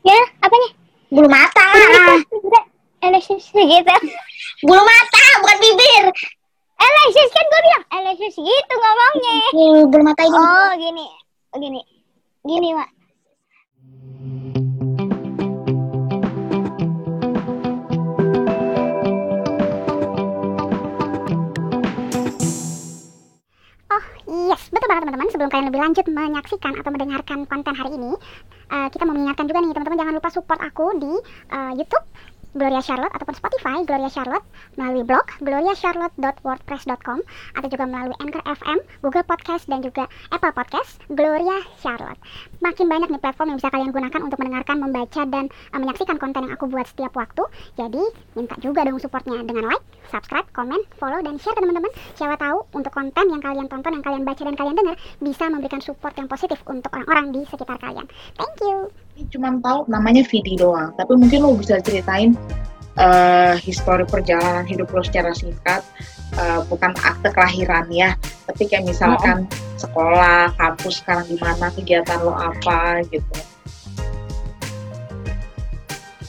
Ya, apanya? Bulu mata. Udah, Alexis gitu. Bulu mata, bukan bibir. Alexis kan gue bilang Alexis gitu ngomongnya. Bulu, bulu mata ini. Oh, gini. Oh, gini. Gini, Mak. Oh yes, betul banget teman-teman. Sebelum kalian lebih lanjut menyaksikan atau mendengarkan konten hari ini, eh, kita mau mengingatkan juga nih teman-teman jangan lupa support aku di eh, YouTube Gloria Charlotte ataupun Spotify Gloria Charlotte melalui blog gloriacharlotte.wordpress.com atau juga melalui Anchor FM, Google Podcast dan juga Apple Podcast Gloria Charlotte. Makin banyak nih platform yang bisa kalian gunakan untuk mendengarkan, membaca dan eh, menyaksikan konten yang aku buat setiap waktu. Jadi minta juga dong supportnya dengan like, subscribe, komen, follow dan share ke teman-teman. Siapa tahu untuk konten yang kalian tonton, yang kalian baca dan kalian dengar bisa memberikan support yang positif untuk orang-orang di sekitar kalian. Thank you. Cuma tahu namanya Vidi doang, tapi mungkin lo bisa ceritain eh histori perjalanan hidup lo secara singkat, eh, bukan akte kelahiran ya, tapi kayak misalkan sekolah, kampus sekarang di mana, kegiatan lo apa gitu.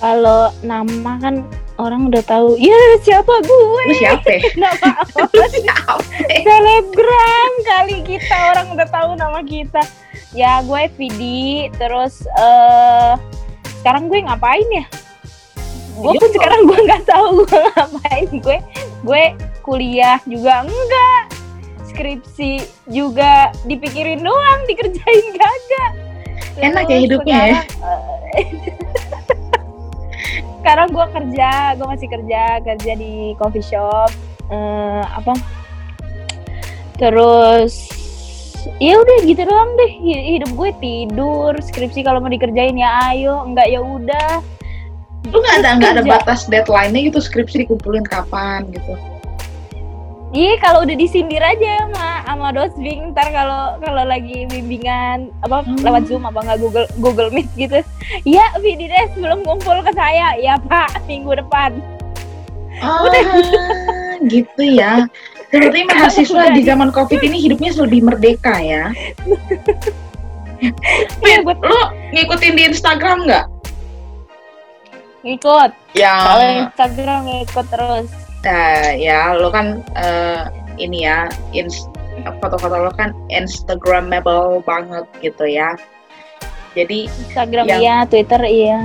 Kalau nama kan orang udah tahu. Ya siapa gue? Lu siapa? Nama Lu siapa? selebgram kali kita orang udah tahu nama kita. Ya gue Vidi. Terus eh sekarang gue ngapain ya? Gue Iya, pun sekarang gue nggak tahu gue ngapain. Gue gue kuliah juga enggak. Skripsi juga dipikirin doang, dikerjain kagak. Enak ya hidupnya ya? sekarang, eh, sekarang gue kerja, gue masih kerja, kerja di coffee shop, eh, apa? Terus ya udah gitu doang deh. Hi- hidup gue tidur skripsi kalau mau dikerjain ya ayo enggak ya udah. Lu nggak ada nggak ada batas deadline-nya gitu skripsi dikumpulin kapan gitu. iya kalau udah disindir aja sama sama dosbing ntar kalau kalau lagi bimbingan apa Hmm. lewat zoom apa nggak google google meet gitu. Ya Vidides belum ngumpul ke saya. Ya pak minggu depan. Ah, gitu ya. Berarti mahasiswa di zaman covid ini hidupnya lebih merdeka ya. Vin, gue- lu ngikutin di Instagram nggak? ngikut kalau Yang Instagram ngikut terus Nah, ya lo kan eh, ini ya foto-foto lo kan instagramable banget gitu ya. Jadi Instagram Yang- iya Twitter iya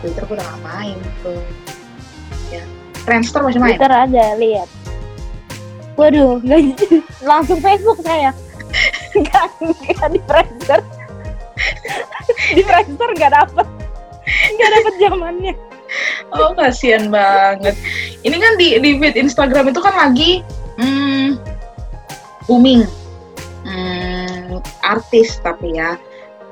Twitter gue udah main tuh. Ya. Friendster masih main. Twitter ada lihat waduh nggak langsung Facebook saya. Nggak nggak di Friendster di Friendster nggak dapet. Nggak dapet zamannya. Oh kasihan banget. Ini kan di di feed Instagram itu kan lagi hmm, booming. Hmm, artis tapi ya.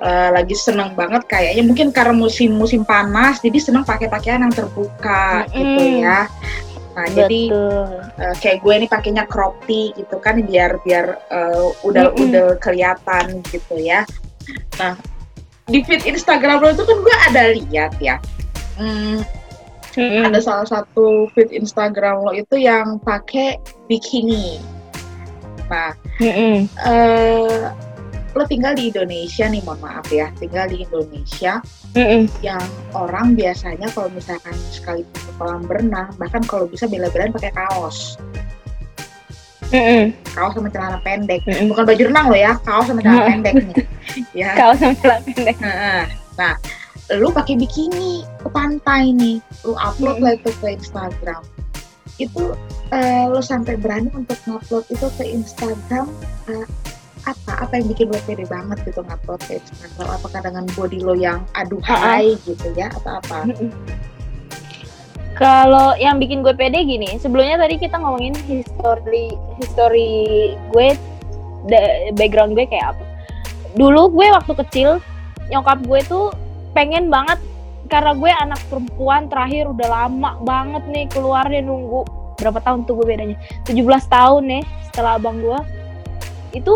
Eh, lagi seneng banget kayaknya. Mungkin karena musim-musim panas jadi seneng pakai pakaian yang terbuka gitu Mm-mm. ya. Nah jadi betul eh, kayak gue nih pakainya crop tee gitu kan biar biar eh, udah Mm-mm. udah kelihatan gitu ya. Nah di feed Instagram lo itu kan gue ada lihat ya. Hmm, Mm-mm. ada salah satu feed Instagram lo itu yang pakai bikini. Nah, Mm-mm. eh lo tinggal di Indonesia nih, mohon maaf ya, tinggal di Indonesia Mm-mm. yang orang biasanya kalau misalkan sekali ke kolam berenang, bahkan kalau bisa bela-belain pakai kaos, Mm-mm. kaos sama celana pendek, Mm-mm. bukan baju renang lo ya, kaos sama celana Mm. pendek nih, ya. kaos sama celana pendek. Nah, lu pakai bikini ke pantai nih, lu upload Mm. lah itu ke Instagram. Itu eh, lu sampai berani untuk ngupload itu ke Instagram eh, apa? Apa yang bikin lo pede banget gitu ngupload ke Instagram? Apakah dengan body lo yang aduhai gitu ya atau apa? Kalau yang bikin gue pede gini, sebelumnya tadi kita ngomongin history history gue, background gue kayak apa. Dulu gue waktu kecil, nyokap gue tuh pengen banget karena gue anak perempuan terakhir udah lama banget nih keluarnya nunggu berapa tahun tuh gue bedanya 17 tahun nih setelah abang gue itu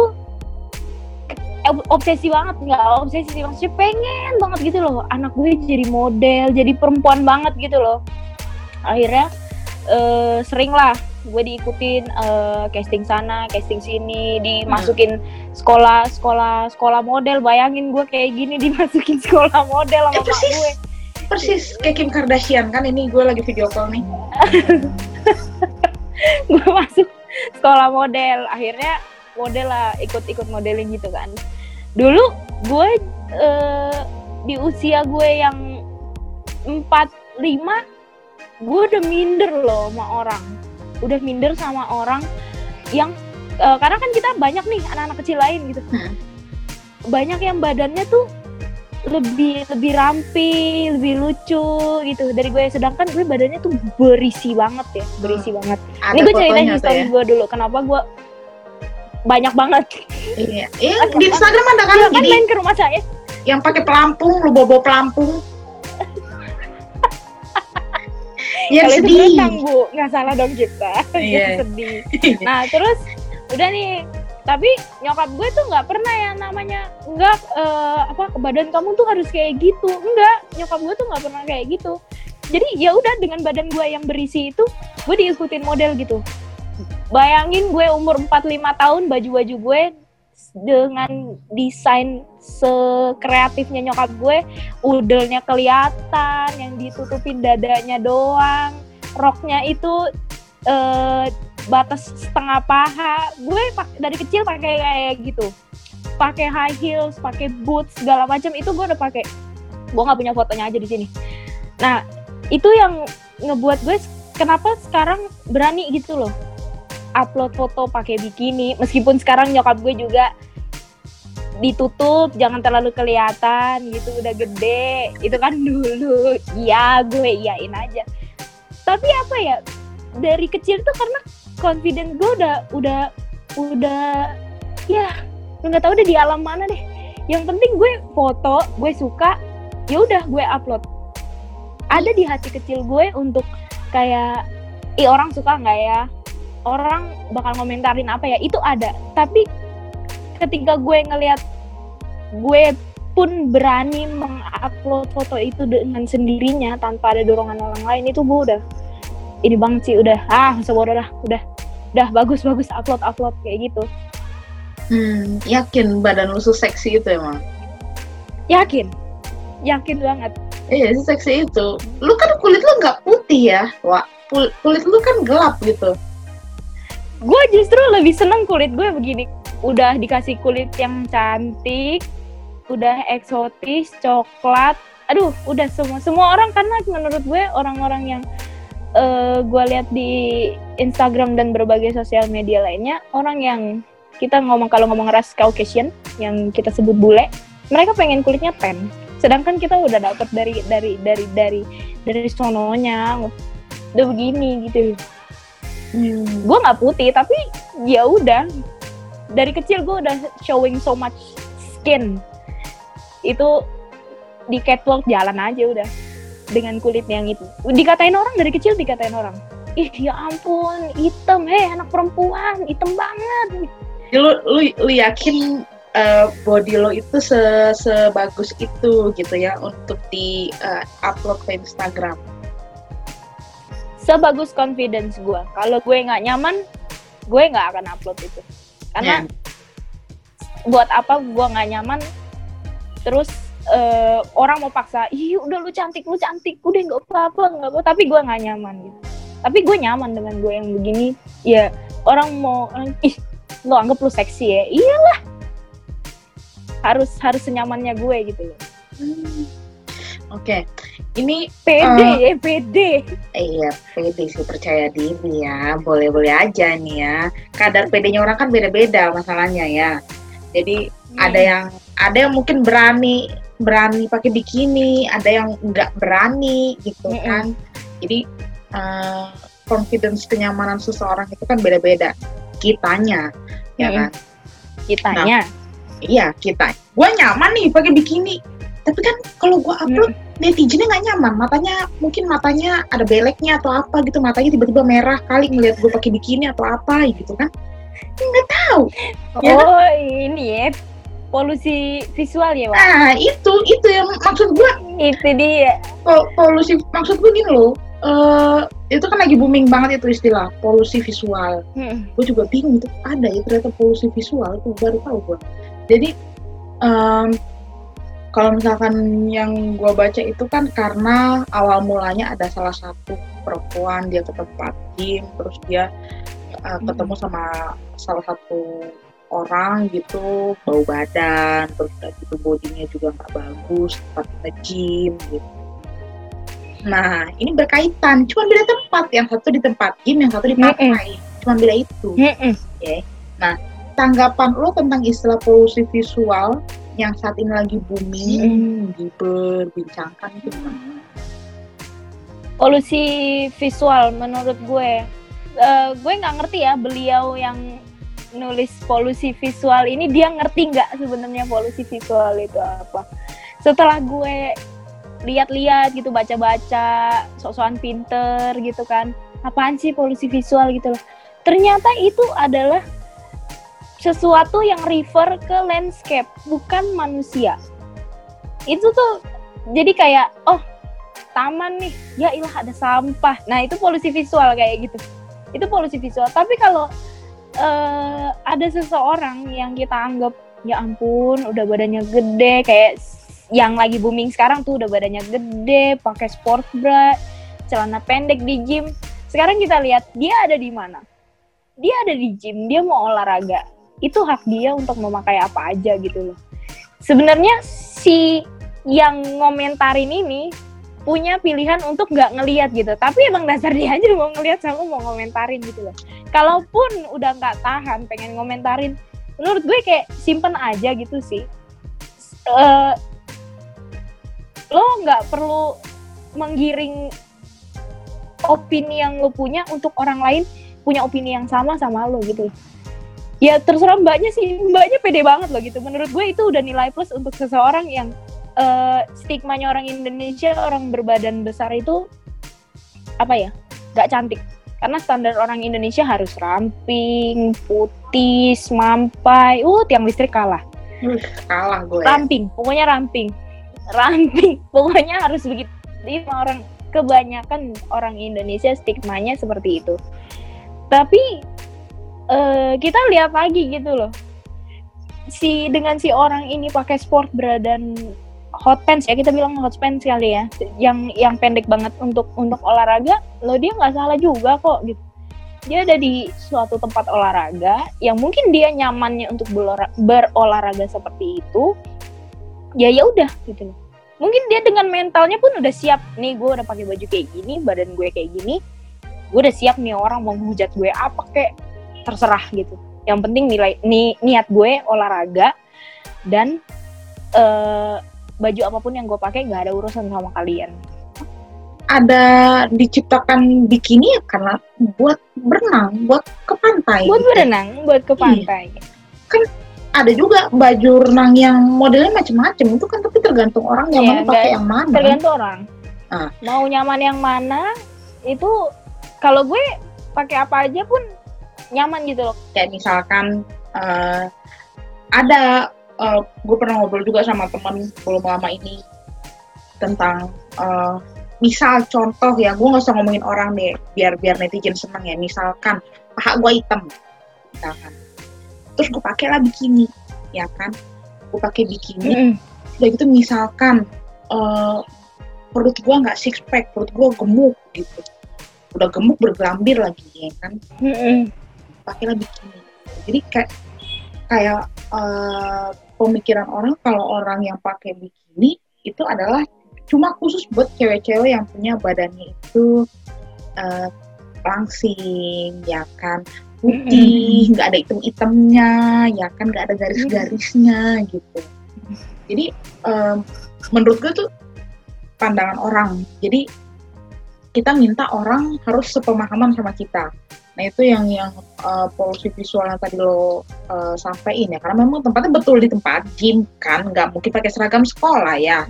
obsesi banget nggak obsesi sih maksudnya pengen banget gitu loh. Anak gue jadi model jadi perempuan banget gitu loh. Akhirnya eh, sering lah gue diikutin eh, casting sana casting sini dimasukin sekolah sekolah sekolah model. Bayangin gue kayak gini dimasukin sekolah model sama Eh, persis. gue. Persis kayak Kim Kardashian kan ini gue lagi video call nih. gue masuk sekolah model. Akhirnya model lah ikut-ikut modeling gitu kan dulu gue eh, di usia gue yang 45 gue udah minder loh sama orang. Udah minder sama orang yang eh, karena kan kita banyak nih anak-anak kecil lain gitu. Hmm. banyak yang badannya tuh lebih lebih rampi lebih lucu gitu dari gue sedangkan gue badannya tuh berisi banget ya berisi banget. Ada ini gue ceritain histori ya. gue dulu kenapa gue banyak banget. Iya. Iya, di Instagram ada kan Silakan jadi main ke rumah saya. yang pakai pelampung, lu bobo pelampung. yang itu sedih. berenang bu. Nggak salah dong kita Iya. yang sedih. Nah terus udah nih. Tapi nyokap gue tuh nggak pernah yang namanya nggak eh, apa badan kamu tuh harus kayak gitu. Enggak nyokap gue tuh nggak pernah kayak gitu. Jadi ya udah dengan badan gue yang berisi itu gue diikutin model gitu bayangin gue umur 45 tahun baju-baju gue dengan desain sekreatifnya nyokap gue udelnya kelihatan yang ditutupin dadanya doang. Roknya itu eh, batas setengah paha. Gue dari kecil pakai kayak gitu. Pakai high heels pakai boots segala macam. Itu gue udah pakai. Gue nggak punya fotonya aja di sini. Nah itu yang ngebuat gue kenapa sekarang berani gitu loh upload foto pakai bikini meskipun sekarang nyokap gue juga ditutup jangan terlalu kelihatan gitu udah gede. Itu kan dulu. Iya gue iyain aja. Tapi apa ya dari kecil tuh karena confident gue udah udah udah ya nggak tahu deh di alam mana deh. Yang penting gue foto gue suka ya udah gue upload. Ada di hati kecil gue untuk kayak ih orang suka nggak ya orang bakal ngomentarin apa ya itu ada tapi ketika gue ngelihat gue pun berani mengupload foto itu dengan sendirinya tanpa ada dorongan orang lain itu gue udah ini banget sih udah ah sebodoh dah udah udah bagus bagus upload upload kayak gitu Hmm, yakin badan lu seksi itu emang. yakin yakin banget Iya, seksi itu. Lu kan kulit lu nggak putih ya. Kul- Kulit lu kan gelap gitu. Gue justru lebih seneng kulit gue begini. Udah dikasih kulit yang cantik udah eksotis coklat. Aduh udah semua semua orang karena menurut gue orang-orang yang eh, gue lihat di Instagram dan berbagai sosial media lainnya orang yang kita ngomong kalau ngomong ras Caucasian yang kita sebut bule mereka pengen kulitnya tan. Sedangkan kita udah dapet dari dari dari dari dari sononya. Udah begini gitu Hmm. gue nggak putih tapi ya udah. Dari kecil gue udah showing so much skin. Itu di catwalk jalan aja udah dengan kulit yang itu. Dikatain orang dari kecil dikatain orang. Ih ya ampun hitam. Heh anak perempuan hitam banget. Lu, lu, lu yakin eh, body lo itu se sebagus itu gitu ya untuk di eh, upload ke Instagram. Sebagus confidence gue kalau gue nggak nyaman gue nggak akan upload itu. Karena Ya. buat apa gue nggak nyaman terus eh, orang mau paksa ih udah lu cantik lu cantik udah nggak apa-apa nggak apa tapi gue nggak nyaman gitu. Tapi gue nyaman dengan gue yang begini. Ya orang mau ih lu anggap lu seksi ya? Iyalah. Harus harus senyamannya gue gitu loh. Hmm. Oke, ini pede ya pede eh, iya pede sih percaya diri ya, boleh-boleh aja nih ya. Kadar pedenya orang kan beda-beda masalahnya ya. Jadi ada yang ada yang mungkin berani berani pakai bikini, ada yang nggak berani gitu Mm-mm. kan. Jadi eh, confidence kenyamanan seseorang itu kan beda-beda. Kitanya, ya Mm-mm. kan? kitanya Iya kita. Gue nyaman nih pakai bikini. Tapi kan kalau gue upload netizennya nggak nyaman. Matanya mungkin matanya ada beleknya atau apa gitu. Matanya tiba-tiba merah kali ngeliat gue pakai bikini atau apa gitu kan. Nggak tahu. Ya kan? oh ini ya polusi visual ya Wak? Nah itu itu yang maksud gue itu dia pol- polusi maksud gue gini loh. eh itu kan lagi booming banget itu istilah polusi visual. Hmm. Gue juga bingung itu ada ya ternyata polusi visual itu baru tahu gue. Jadi em, kalau misalkan yang gue baca itu kan karena awal mulanya ada salah satu perempuan dia ke tempat gym terus dia uh, ketemu sama salah satu orang gitu bau badan terus udah gitu bodinya juga nggak bagus tempat nge-gym gitu. Nah ini berkaitan cuma beda tempat yang satu di tempat gym yang satu di pantai cuma beda itu. Hmm. tanggapan lo tentang istilah polusi visual yang saat ini lagi booming diperbincangkan itu gimana? polusi visual menurut gue. Eh, gue nggak ngerti ya beliau yang nulis polusi visual ini dia ngerti nggak sebenarnya polusi visual itu apa? Setelah gue lihat-lihat gitu baca-baca sok-sokan pinter gitu kan. Apaan sih polusi visual gitu loh? Ternyata itu adalah sesuatu yang refer ke landscape bukan manusia. Itu tuh jadi kayak oh taman nih. Ya ilah ada sampah. Nah itu polusi visual kayak gitu. Itu polusi visual. Tapi kalau eh, ada seseorang yang kita anggap ya ampun udah badannya gede kayak yang lagi booming sekarang tuh udah badannya gede pakai sport bra celana pendek di gym. Sekarang kita lihat dia ada di mana? Dia ada di gym dia mau olahraga itu hak dia untuk memakai apa aja gitu loh. Sebenarnya si yang ngomentarin ini punya pilihan untuk nggak ngelihat gitu. Tapi emang dasar dia aja mau ngelihat sama mau ngomentarin gitu loh. Kalaupun udah nggak tahan pengen ngomentarin menurut gue kayak simpen aja gitu sih. Eh, lo nggak perlu menggiring opini yang lo punya untuk orang lain punya opini yang sama sama lo gitu ya terserah mbaknya sih. Mbaknya pede banget loh gitu. Menurut gue itu udah nilai plus untuk seseorang yang eh, stigmanya orang Indonesia orang berbadan besar itu apa ya nggak cantik. Karena standar orang Indonesia harus ramping putih mampai uh tiang listrik kalah. Wih, kalah gue. ramping pokoknya ramping. Ramping pokoknya harus begitu. Jadi orang kebanyakan orang Indonesia stigmanya seperti itu. Tapi eh, kita lihat lagi gitu loh. Si dengan si orang ini pakai sport bra dan hot pants ya kita bilang hot pants kali ya. Yang yang pendek banget untuk untuk olahraga lo dia nggak salah juga kok gitu. Dia ada di suatu tempat olahraga yang mungkin dia nyamannya untuk berolahra- berolahraga seperti itu ya ya udah gitu loh. Mungkin dia dengan mentalnya pun udah siap nih gue udah pakai baju kayak gini badan gue kayak gini gue udah siap nih orang mau menghujat gue apa kayak terserah gitu yang penting nilai ni, niat gue olahraga dan eh, baju apa pun yang gue pakai nggak ada urusan sama kalian Ada diciptakan bikini ya karena buat berenang, buat ke pantai. buat berenang buat ke Iya. pantai Ada juga baju renang yang modelnya macam-macam itu kan tapi tergantung orang yang Iya, mau pakai yang mana. tergantung orang Ah. mau nyaman yang mana itu kalau gue pakai apa aja pun nyaman gitu loh. Kayak misalkan eh, ada gue pernah ngobrol juga sama temen belum lama ini tentang eh, misal contoh ya gue nggak usah ngomongin orang deh biar biar netizen seneng ya. Misalkan paha gue hitam misalkan. Terus gue pakai lah bikini ya kan? Gue pakai bikini. Udah gitu misalkan eh, perut gue nggak six pack perut gue gemuk gitu. Udah gemuk bergelambir lagi ya kan pakailah bikini jadi kayak kayak eh, pemikiran orang kalau orang yang pakai bikini itu adalah cuma khusus buat cewek-cewek yang punya badannya itu eh, langsing ya kan putih nggak ada item-itemnya ya kan nggak ada garis-garisnya gitu. Jadi em, menurut gue tuh pandangan orang. Jadi kita minta orang harus sepemahaman sama kita. Nah itu yang yang eh, polusi visual yang tadi lo eh, sampaikan ya. Karena memang tempatnya betul di tempat gym kan nggak mungkin pakai seragam sekolah ya.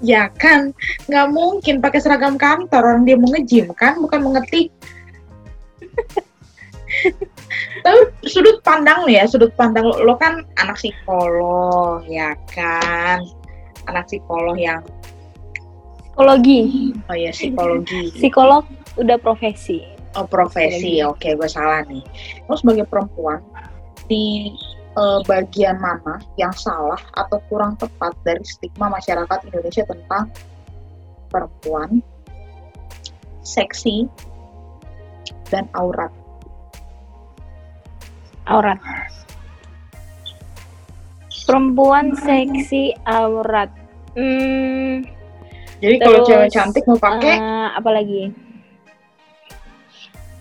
Ya kan nggak mungkin pakai seragam kantor. Orang dia mau nge-gym kan bukan mau ngetik tapi sudut pandang lo ya sudut pandang lo, lo kan anak psikolog ya kan? Anak psikolog yang Psikologi. Oh ya psikologi. Psikolog udah profesi. Oh profesi, oke gue salah nih. Lo sebagai perempuan di eh, bagian mana yang salah atau kurang tepat dari stigma masyarakat Indonesia tentang perempuan seksi dan aurat? Aurat. Perempuan seksi aurat. Hmm, Jadi kalau cewek cantik mau pakai eh, apa lagi?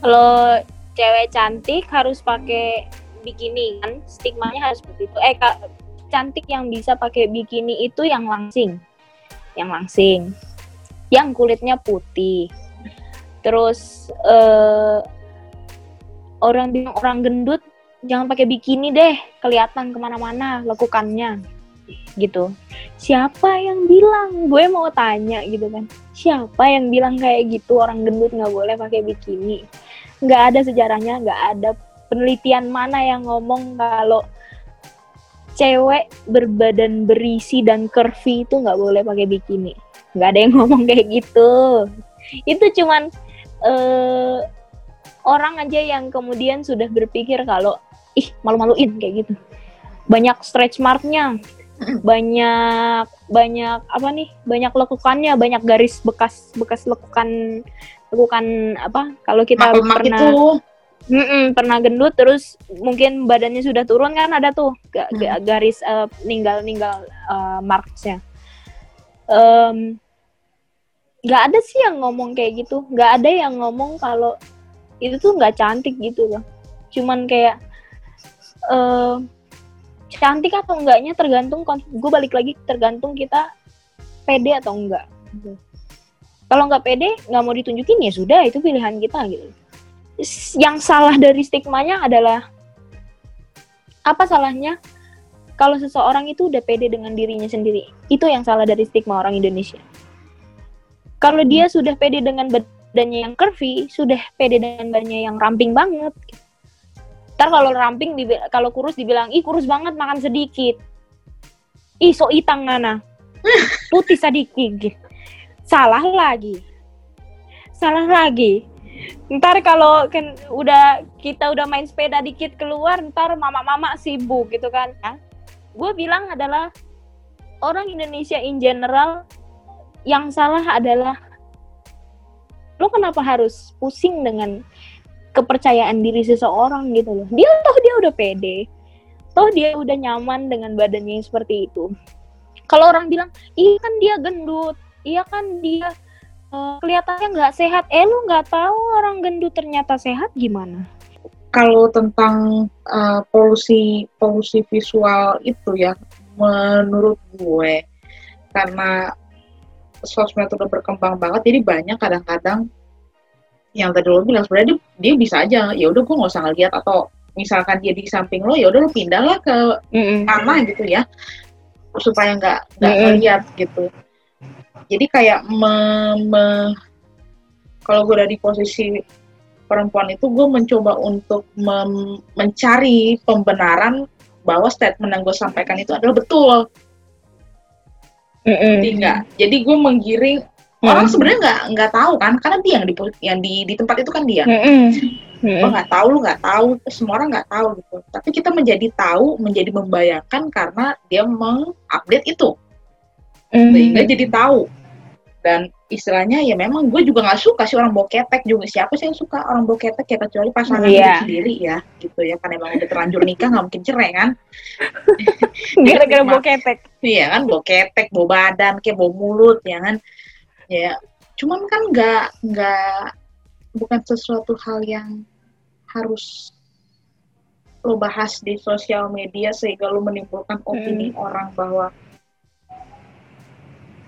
Kalau cewek cantik harus pakai bikini kan? Stigmanya harus seperti itu. Eh, cantik yang bisa pakai bikini itu yang langsing. Yang langsing. Yang kulitnya putih. Terus eh orang bilang orang gendut jangan pakai bikini deh, kelihatan ke mana-mana lekukannya gitu. Siapa yang bilang? Gue mau tanya gitu kan. Siapa yang bilang kayak gitu orang gendut nggak boleh pakai bikini? Nggak ada sejarahnya, nggak ada penelitian mana yang ngomong kalau cewek berbadan berisi dan curvy itu nggak boleh pakai bikini. Nggak ada yang ngomong kayak gitu. Itu cuman eh, orang aja yang kemudian sudah berpikir kalau ih malu-maluin kayak gitu. Banyak stretch marknya, banyak banyak apa nih banyak lekukannya banyak garis bekas bekas lekukan lekukan apa kalau kita lemak pernah itu. Mm-mm, pernah gendut terus mungkin badannya sudah turun kan ada tuh ga- Hmm. ga- garis eh, ninggal ninggal eh, marksnya. Em, nggak ada sih yang ngomong kayak gitu nggak ada yang ngomong kalau itu tuh nggak cantik gitu loh. Cuman kayak eh cantik atau enggaknya tergantung gue balik lagi tergantung kita pede atau enggak. Gitu. kalau nggak pede nggak mau ditunjukin ya sudah itu pilihan kita gitu. Yang salah dari stigmanya adalah apa salahnya? Kalau seseorang itu udah pede dengan dirinya sendiri itu yang salah dari stigma orang Indonesia. Kalau dia sudah pede dengan badannya yang curvy sudah pede dengan badannya yang ramping banget ntar kalau ramping kalau kurus dibilang ih kurus banget makan sedikit. Ih so itang nana. Putih sedikit salah lagi. Salah lagi. Ntar kalau kan udah kita udah main sepeda dikit keluar ntar mama-mama sibuk gitu kan. Ya gue bilang adalah orang Indonesia in general yang salah adalah lo kenapa harus pusing dengan kepercayaan diri seseorang gitu loh. Dia toh dia udah pede. Toh dia udah nyaman dengan badannya yang seperti itu. Kalau orang bilang iya kan dia gendut. Iya kan dia eh, kelihatannya nggak sehat. Eh lu nggak tahu orang gendut ternyata sehat gimana? Kalau tentang uh, polusi polusi visual itu ya menurut gue karena sosmed udah berkembang banget jadi banyak kadang-kadang yang tadi lo bilang sebenarnya dia, dia bisa aja ya udah gue nggak usah ngeliat atau misalkan dia di samping lo ya udah lo pindah lah ke mana gitu ya supaya nggak nggak Mm-mm. ngeliat gitu. Jadi kayak me- me- kalau gue udah di posisi perempuan itu gue mencoba untuk mem- mencari pembenaran bahwa statement yang gue sampaikan itu adalah betul. Jadi enggak jadi gue menggiring orang sebenarnya nggak nggak tahu kan karena dia yang di yang di, di tempat itu kan dia. Lo nggak tahu lo nggak tahu semua orang nggak tahu gitu. Tapi kita menjadi tahu menjadi membayangkan karena dia mengupdate itu. Sehingga jadi tahu. Dan istilahnya ya memang gue juga nggak suka sih orang bawa ketek juga. Siapa sih yang suka orang bawa ketek ya kecuali pasangan Iya. hidup sendiri ya gitu ya. Kan emang udah terlanjur nikah nggak mungkin cerai kan. Gara-gara bawa ketek. Iya kan bawa ketek bawa badan kayak bawa mulut ya kan ya cuman kan nggak nggak bukan sesuatu hal yang harus lo bahas di sosial media sehingga lo menimbulkan opini orang bahwa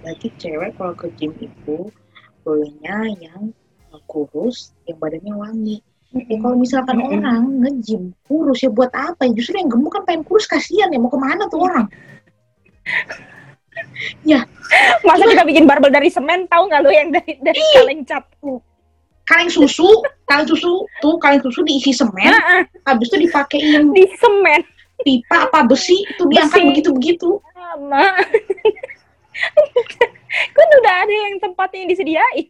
berarti cewek kalau ke gym itu bolehnya yang kurus yang badannya wangi. Ya kalau misalkan Mm-mm. orang nge-gym kurus ya buat apa? Ya justru yang gemuk kan pengen kurus kasihan ya mau ke mana tuh orang masa kita bikin barbel dari semen tahu nggak lo yang dari dari kaleng cat kaleng susu kaleng susu. Tuh kaleng susu diisi semen Heeh, habis itu dipakein di semen. pipa apa besi itu diangkat begitu begitu sama. Kan udah ada yang tempat tempatnya yang disediain.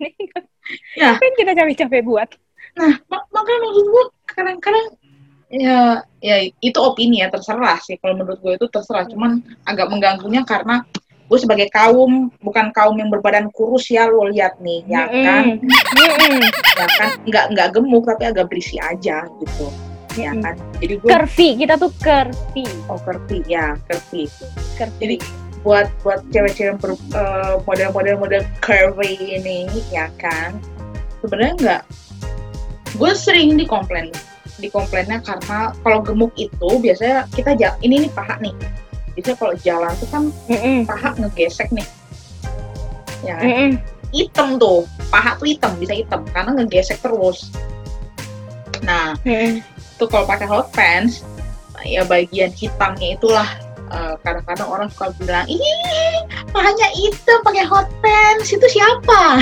Ya. Yang kita capek-capek buat? Nah, mak- makanya maksud gue kadang-kadang ya ya itu opini ya terserah sih. Kalau menurut gue itu terserah. Cuman agak mengganggunya karena gue sebagai kaum bukan kaum yang berbadan kurus ya lo lihat nih ya kan? Mm-mm. Mm-mm. ya kan? Nggak nggak gemuk tapi agak berisi aja gitu. Ya kan? Jadi gue Curvy, kita tuh curvy. oh curvy ya curvy. Curvy. jadi buat buat cewek-cewek eh, model-model model curvy ini ya kan? Sebenarnya nggak. Gue sering dikomplain. Dikomplainnya karena kalau gemuk itu biasanya kita ini nih paha nih biasanya kalau jalan tuh kan Mm-mm. paha ngegesek nih ya kan? Mm-mm. hitam tuh paha tuh hitam bisa hitam karena ngegesek terus nah Mm-mm. itu kalau pakai hot pants ya bagian hitamnya itulah eh, kadang-kadang orang suka bilang ih pahanya hitam pakai hot pants itu siapa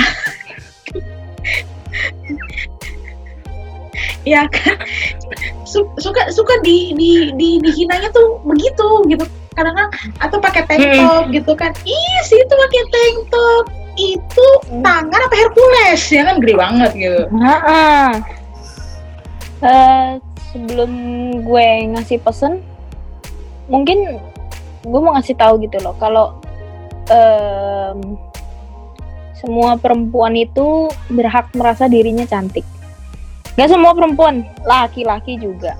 ya kan Su- suka suka di di di dihinanya tuh begitu gitu kadang-kadang atau pakai tank Hmm. top gitu kan ih sih itu pakai tank top itu tangan apa Hercules ya kan gede banget gitu Ha-ha. Eh, sebelum gue ngasih pesen, mungkin gue mau ngasih tahu gitu loh, kalau em, semua perempuan itu berhak merasa dirinya cantik. Gak semua perempuan, laki-laki juga.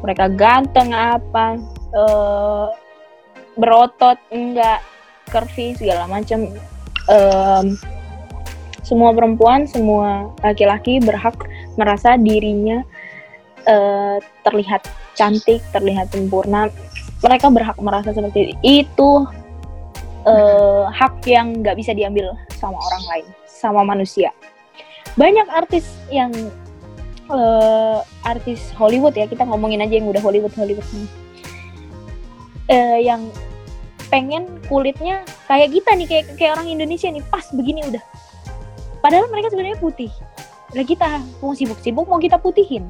Mereka ganteng apa, eh, berotot enggak, curvy segala macam. Em, semua perempuan, semua laki-laki berhak merasa dirinya eh, terlihat cantik, terlihat sempurna. Mereka berhak merasa seperti itu. eh, hak yang nggak bisa diambil sama orang lain, sama manusia. Banyak artis yang eh, artis Hollywood ya kita ngomongin aja yang udah Hollywood Hollywood eh, yang pengen kulitnya kayak kita nih kayak kayak orang Indonesia nih pas begini udah. Padahal mereka sebenarnya putih. Udah kita mau sibuk-sibuk mau kita putihin.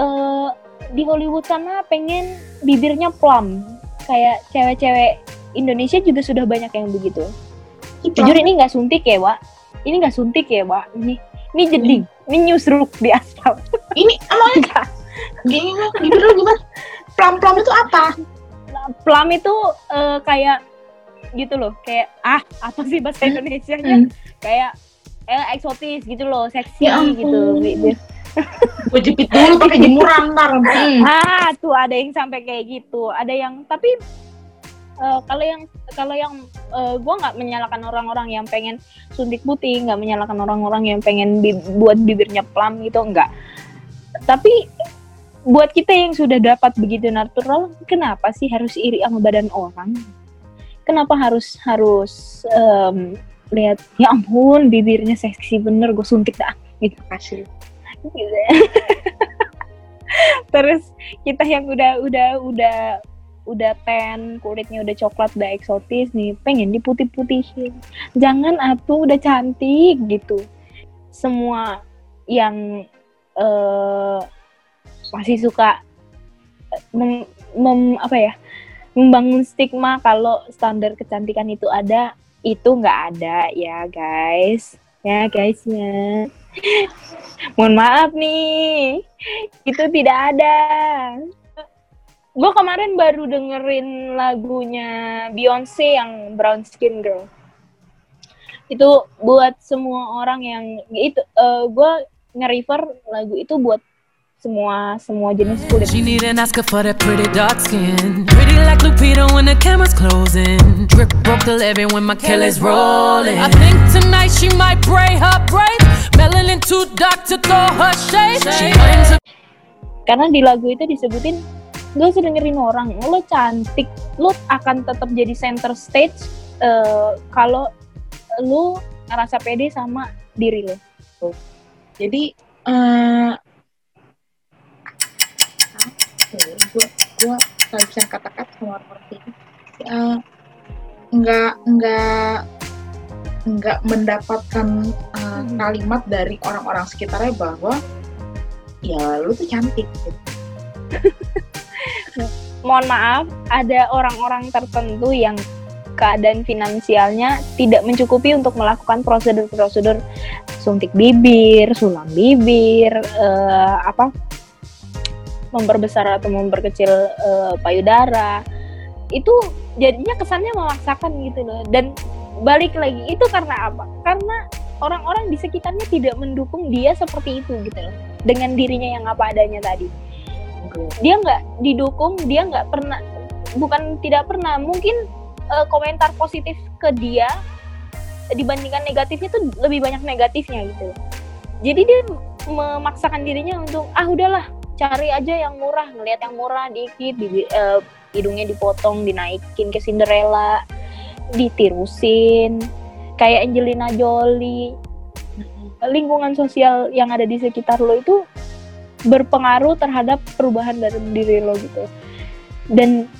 Eh di Hollywood sana pengen bibirnya plum. Kayak cewek-cewek Indonesia juga sudah banyak yang begitu. Jujur ini nggak suntik ya Wak? Ini nggak suntik ya Wak? Ini ini jeding ini? nyusruk di aspal ini bibir lu gimana? Plam-plam itu apa plum itu eh, kayak gitu loh kayak ah apa sih bahasa Hmm. Indonesia nya kayak eh, eksotis gitu loh seksi Ya ampun. gitu gue jepit dulu pakai jemuran ntar Hmm. ah tuh ada yang sampai kayak gitu ada yang tapi eh, kalau yang kalau yang gue nggak menyalahkan orang-orang yang pengen suntik putih nggak menyalahkan orang-orang yang pengen bi- buat bibirnya plum gitu enggak tapi buat kita yang sudah dapat begitu natural kenapa sih harus iri sama badan orang kenapa harus harus em, lihat ya ampun bibirnya seksi bener gue suntik dah gitu kasih gitu. Terus kita yang udah udah udah udah tan, kulitnya udah coklat, udah eksotis nih, pengen diputih-putihin. Jangan atuh udah cantik gitu. Semua yang eh masih suka eh, mem, mem- apa ya? membangun stigma kalau standar kecantikan itu ada, itu nggak ada ya, guys. Ya, guys ya. Mohon maaf nih, itu tidak ada. Gue kemarin baru dengerin lagunya Beyonce yang Brown Skin Girl. Itu buat semua orang yang itu gue nge-refer lagu itu buat semua semua jenis kulit. She need an Oscar for that pretty dark skin. Pretty like Lupita when the camera's closing. Drip broke the levy when my Kelly's rolling. I think tonight she might braid her braids. Melanin too dark to throw her shade. She claims her Karena di lagu itu disebutin gak usah dengerin orang, lo cantik, lo akan tetap jadi center stage eh, kalau lo ngerasa pede sama diri lo. jadi eh gue gue nggak bisa kata-kata sama orang ini Eh, nggak nggak nggak mendapatkan eh, kalimat dari orang-orang sekitarnya bahwa ya lu tuh cantik gitu. Mohon maaf, ada orang-orang tertentu yang keadaan finansialnya tidak mencukupi untuk melakukan prosedur-prosedur suntik bibir, sulam bibir, eh, apa memperbesar atau memperkecil eh, payudara itu jadinya kesannya memaksakan gitu loh. Dan balik lagi itu karena apa? Karena orang-orang di sekitarnya tidak mendukung dia seperti itu gitu loh. Dengan dirinya yang apa adanya tadi. Dia nggak didukung dia nggak pernah bukan tidak pernah mungkin eh, komentar positif ke dia dibandingkan negatifnya tuh lebih banyak negatifnya gitu jadi dia memaksakan dirinya untuk ah udahlah cari aja yang murah ngelihat yang murah dikit di, eh, hidungnya dipotong dinaikin ke Cinderella ditirusin. Kayak Angelina Jolie. Lingkungan sosial yang ada di sekitar lo itu berpengaruh terhadap perubahan dari diri lo gitu. Dan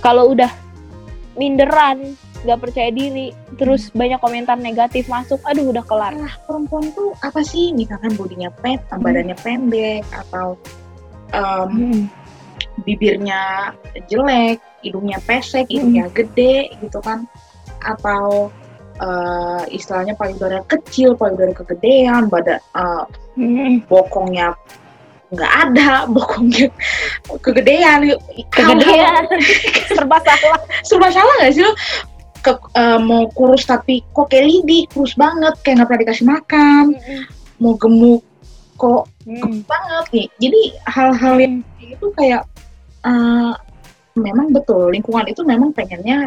kalau udah minderan nggak percaya diri terus banyak komentar negatif masuk aduh udah kelar. Lah, perempuan tuh apa sih? Misalkan bodinya pet, badannya pendek, atau em, bibirnya jelek, hidungnya pesek, hidungnya gede gitu kan, atau eh, istilahnya payudara kecil, payudara kegedean, badan eh, Hmm. bokongnya nggak ada, bokongnya kegedean, kegedean. serba salah. Serba salah nggak sih lo? Ke, eh, mau kurus tapi kok kayak lidi, kurus banget, kayak nggak pernah dikasih makan, mau gemuk kok Hmm. banget nih. Jadi hal-hal yang itu kayak eh, memang betul lingkungan itu memang pengennya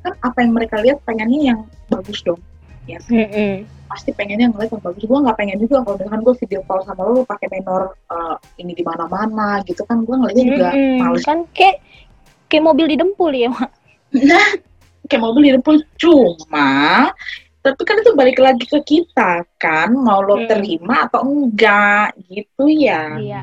kan apa yang mereka lihat pengennya yang bagus dong. Hmm. Pasti pengennya ngeliat yang bagus. Gue nggak pengen juga kalau misalkan gue video call sama lo, lo pakai menor eh, ini di mana-mana gitu kan gue ngeliatnya juga Hmm. males. kan kayak kayak mobil di dempul ya Mak. Nah, kayak mobil di depan cuma tapi kan itu balik lagi ke kita kan mau lo Hmm. terima atau enggak gitu ya. iya